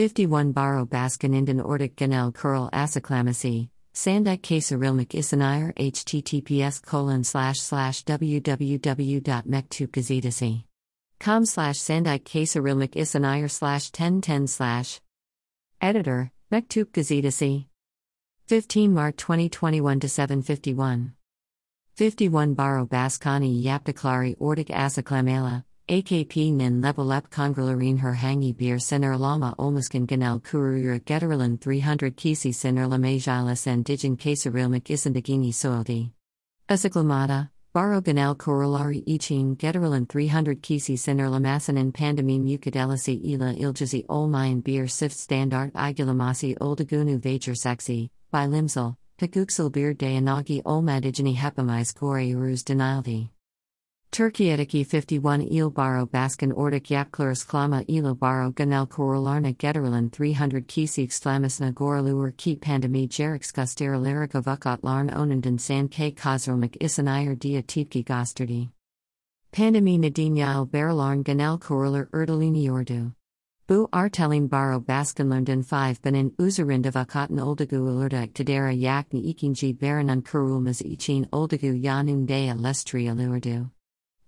51 Baro Baskin Ordic Ganel Curl Asaclamacy, Sandak Kasarilmak Isanire https colon slash slash www.mektupgazidasi. Com slash Sandak Kasarilmak Isanire slash 1010 slash. Editor, Mektup Gazidasi. 15 March 2021 to 751. 51 Baro Baskani Yaptaklari Ordic Asaklamela. AKP nin levelep kongralarin her hangi bir lama olmuskin genel kuruyur getirilen 300 kisi sinerlamajalis and digin kasarilmak isindagini soildi. Asaklamata, baro genel kurulari ichin getirilen 300 kisi sinerlamasanin pandemim ukadelisi ila iljazi olmayan bir sift standard igulamasi oldagunu vajur sexy, by limsal, takuksal bir dayanagi olmadigini hepamais gori uruz denildi. Turkietiki 51 Il Baro Baskin Ordik Yapklurus Klama Ilo Baro Ganel Korolarna Getterilan 300 Kisik Slamasna Goralur Ki Pandemi Jerix Gustera Lyrica Vukat Larn Onandan San K Kazromak Isanayar Dia Tipki Gostardi. Pandemi Nadinyal Baralarn Ganel Korolar Erdalini Ordu. Bu Artelim Baro Baskinlernden 5 Benin Uzarinda Vakatan Oldagu Ulurdak Tadera Yakni Ikinji Baranan Kurulmas Ichin Oldagu Yanun Dea Lestri Alurdu.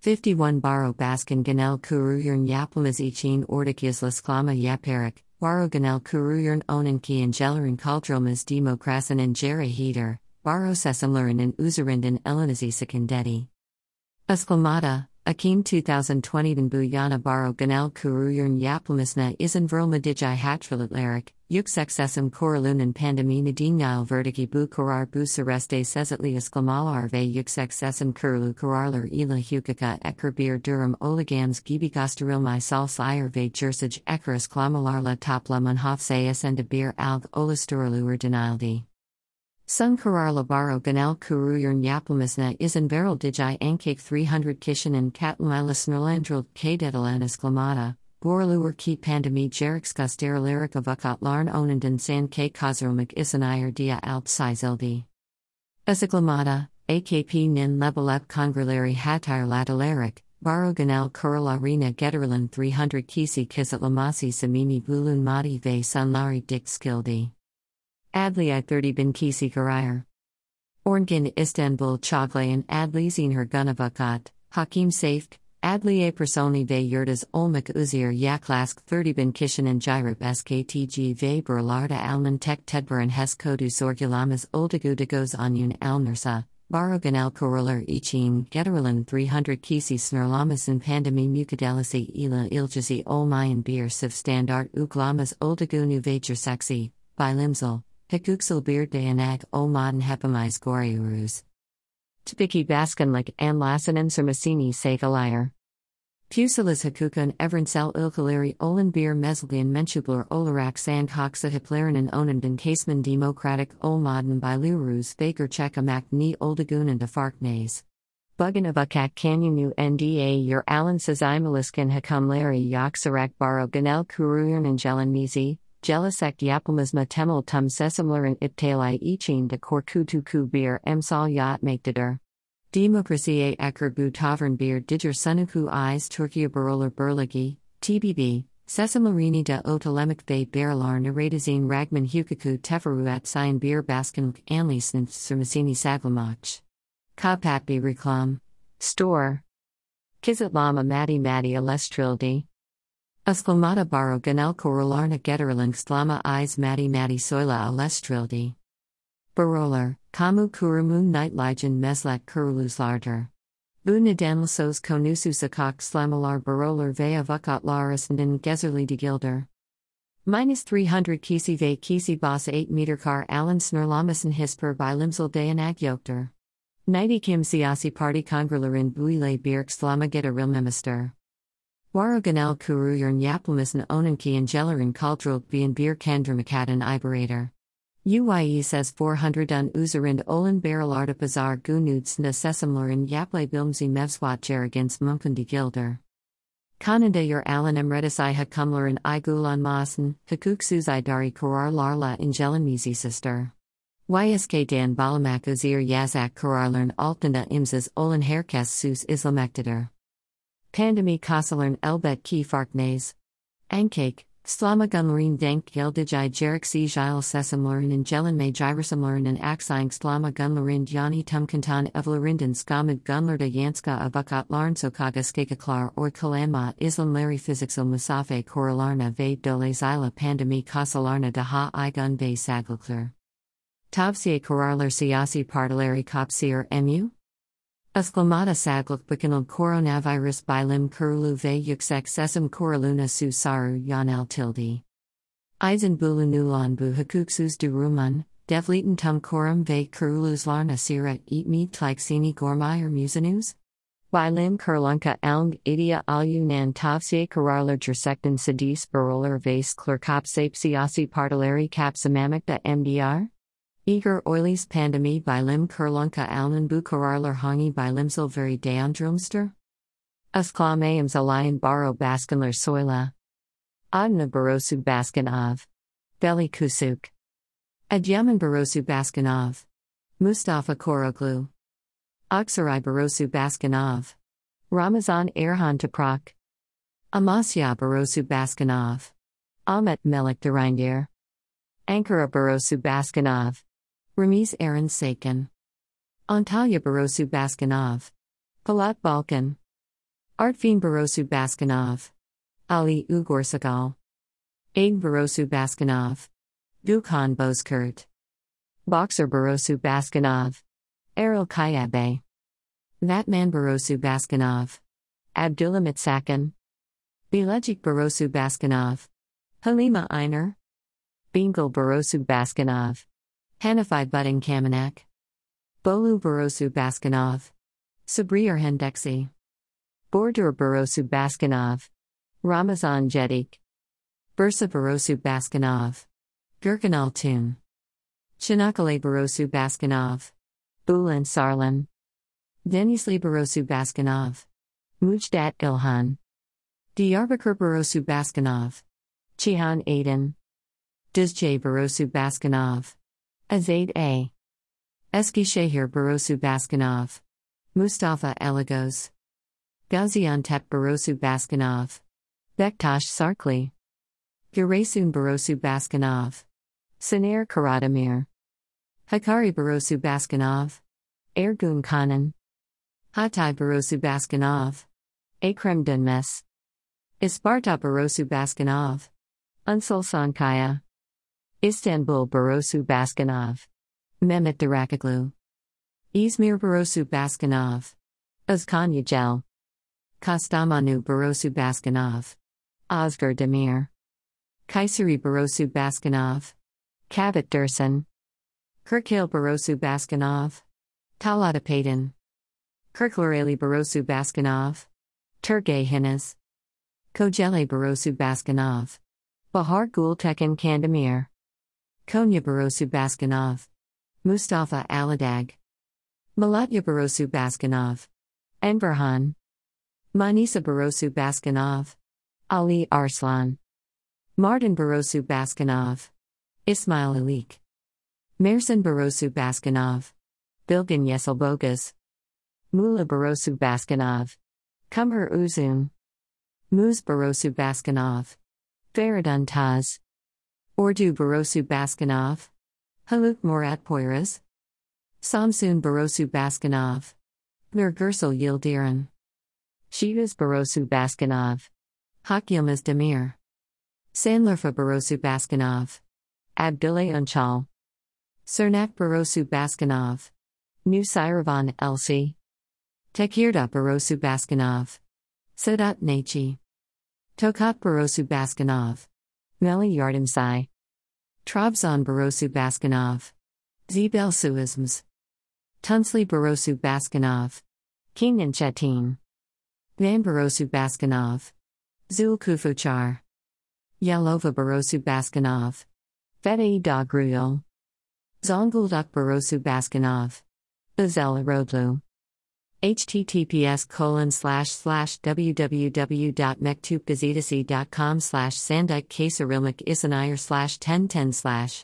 51 Baro Baskin Ganel Kuruyern Yaplamas Ichin Ordikias Lasklama Yaparik, Baro Ganel Kuruyern Onanki and Jelerin Kaldromas Demokrasan and Jere Heater, Baro Sesamlerin and Uzarinden Elenizi Sekindeti. Asklamata, Akim 2020 Den Buyana Baro Ganel Kuruyern Yaplamisna Isan Verlmadijai Hatrilatlarik, Yuksexesum Koralunan Pandemi Nadinyail Verdiki Bu Korar Bu Sereste Sezatli Esklamalar Ve Yuksexesum Kurlu Korarler Ila Hukaka Ekerbir Durum Oligams Gibigosterilmai Sal Sire Ve Jersage Ekeris Klamalarla Topla Munhafsayas and Bir Alg Olasturalur Denildi. Sun Karar Labaro Ganel Kuruyern Yaplamisna Isan Beryl Dijai Ankake 300 Kishin and Katlumilas Nerlandril Kadedalan Esclamata, Borluer Ki Pandemi Jerix Gustera Lyrica Vukat Larn Onandan San K Isanayar Dia Alp Sizildi. Esclamata, AKP Nin Lebelep Congrilari hatir Latalarik, Baro Ganel Kurla Rina 300 Kisi Kisatlamasi Samimi Bulun Madi Ve Sunlari Dik Skildi. Adli I 30 bin kisi karayar. Orngin Istanbul Chaglayan Adli Zinher Gunavakat, Hakim Safk, Adli A Personi ve Yurdas Olmak Uzir Yaklask 30 bin Kishinan Jirip SKTG ve Berlarda Alman Tek Tedbaran Hes Kodu Sorgulamas Oldagu Dagos Anyun Alnursa, Barogan El Korolar Getterilan 300 Kisi Snurlamas in Pandemi Mukadelisi Ila Iljazi Olmayan Bir Siv Standard Uglamas Oldagunu Vajur Saxi, Bilimsal. Hekuksel bir dayanag o modern hepamais goriurus. Tbiki baskanlik an lasanen sermasini segalayar. Fusilis hakukan evransel ilkaliri olan bir mezlian menschubler olarak sand hoxa hiplerinan onenden caseman democratic olmaden bilurus vaker chekamak ni oldagunan de farknays. Bugan of akak kanyunu nda your alan sazimaliskan hakumleri yaksarak baro ganel kuruyern and jelan Jelisek yapılmazma temel tum sesimlerin iptalai için de korkutuku bir emsal yapmaktadır. Demokrasiye eker bu tavern bir diger sunuku eyes Türkiye barolar berligi, TBB, sesimlerini de otolemek ve beralar naradizin ragman hukuku teferuat sayan bir baskinlik anlisnif sürmesini saglamach. Kapat bir reklam. Store. Kizitlama madi madi alestrildi. Asclamata baro ganel corolarna getterling slama eyes mati mati soila alestrildi. Barolar, kamu kurumun night ligen meslat kurulus Bu nidanlasos konusu sakak slamalar barolar vea vukat larisnden gezerli de gilder. Minus 300 kisi ve kisi bas 8 meter car alan snurlamisen hisper by limsel dayanag yokter. 90 kim siasi party kongrelerin buile birk slama getterilmemister. Waroganel kuruyern yaplamisen onanki and gellerin kaldrog bien beer kendramakadan iberator. UYE says 400 un uzerind olan baralarda pazar gunuds na sesamlerin yaple bilmzi mevswat jerigans munkundi gilder. Kananda yor alan emredisai hakumlerin igulan masen, hakuksuzai dari karar larla mizi sister. YSK dan balamak uzir yazak kararlern altanda imzas olan herkes sus islamektider. Pandemi Kasalern Elbet Ki Farknays. Ankake, Slamagunlarin denk geldij jerik si gile sesamlarin en gelen me gyrasamlarin en axing slamagunlarin yani tumkantan evlarinden skamid gunlarda yanska abakat larn sokaga skakaklar or kalanma islam larry physixil musafe koralarna ve dole zila pandemi kasalarna daha igun ve saglakler. Tavsiye kararlar siyasi partileri kapsir mu? Esklamada sagluk bikinal coronavirus bilim kurulu ve yüksek sesim koraluna su saru yanel tildi. Eisen bulu nulan bu durumun, devleten tum korum ve kuruluzlarna sira eat tliksini gormire musinus? Bilim kurlunka elng idia alunan tavsiye kararlar jersekten sidis barolar vase klurkopsape siyasi partileri kapsamamikta MDR? Eager oilies pandemi by lim kurlunka alnen bu kararlar hangi by limsil very deandrumster? Usklamayams alayan baro baskinler soila. Adna barosu baskin av. Beli kusuk. Adıyaman barosu baskin av. Mustafa Koroglu. Aksaray barosu baskin av. Ramazan Erhan Toprak. Amasya barosu baskinov. Ahmet Melik Durindir. Ankara barosu baskinov. Ramiz Aaron Sakin. Antalya Barosu Baskinov. Palat Balkan. Artvin Barosu Baskinov. Ali Ugorsagal. Aid Barosu Baskinov. Dukhan Bozkurt. Boxer Barosu Baskinov. Eril Kayabe. Batman Barosu Baskinov. Abdullah Mitsakin. Bilecik Barosu Baskinov. Halima Einer. Bingöl Barosu Baskinov. Hanifai Budding Kamenak. Bolu Barosu Baskinov. Sabrier Hendeksi. Burdur Barosu Baskinov. Ramazan Jedik. Bursa Barosu Baskinov. Gurkanal Tun. Çanakkale Barosu Baskinov. Bulan Sarlan. Denizli Barosu Baskinov. Mujdat Ilhan. Diyarbakir Barosu Baskinov. Chihan Aiden. Dizjay Barosu Baskinov. Azaid A. Eskişehir Barosu Baskinov. Mustafa Eligos. Gaziantep Barosu Baskinov. Bektash Sarkli. Giresun Barosu Baskinov. Sinair Karadamir. Hakkari Barosu Baskinov. Ergun Khanan. Hatay Barosu Baskinov. Akrem Dunmes. Isparta Barosu Baskinov. Unsulsan Kaya. Istanbul Barosu Baskinov. Mehmet Durakaglu. Izmir Barosu Baskinov. Özkan Yücel. Kastamonu Barosu Baskinov. Oscar Demir. Kayseri Barosu Baskinov. Kavit Dursun. Kırıkkale Barosu Baskinov. Talata Payton. Kirklareli Barosu Baskinov. Turgay Hinas. Kocaeli Barosu Baskinov. Bahar Gultekin Kandemir. Konya Barosu Baskinov. Mustafa Aladag. Malatya Barosu Baskinov. Enverhan. Manisa Barosu Baskinov. Ali Arslan. Mardin Barosu Baskinov. Ismail Alik. Mersin Barosu Baskinov. Bilgin Yeselbogas. Muğla Barosu Baskinov. Kumher Uzun. Muz Barosu Baskinov. Faridun Taz. Ordu Barosu Baskinov. Haluk Morat Poyraz. Samsun Barosu Baskinov. Nurgursal Yildiran. Sivas Barosu Baskinov. Hak Demir. Şanlıurfa Barosu Baskinov. Abdullah Unchal. Şırnak Barosu Baskinov. Nusairavan Elsi. Tekirdağ Barosu Baskinov. Sedat Nachi. Tokat Barosu Baskinov. Meli Yardimsai. Trabzon Barosu Baskinov. Zebel Suisms. Tunceli Barosu Baskinov. King Chetin. Van Barosu Baskinov. Zul Kufuchar. Yalova Barosu Baskinov. Fedei Dogruyol. Zonguldak Barosu Baskinov. Bazela Rodlu https colon slash slash www.mektupgazidasi.com slash sandike slash 1010 slash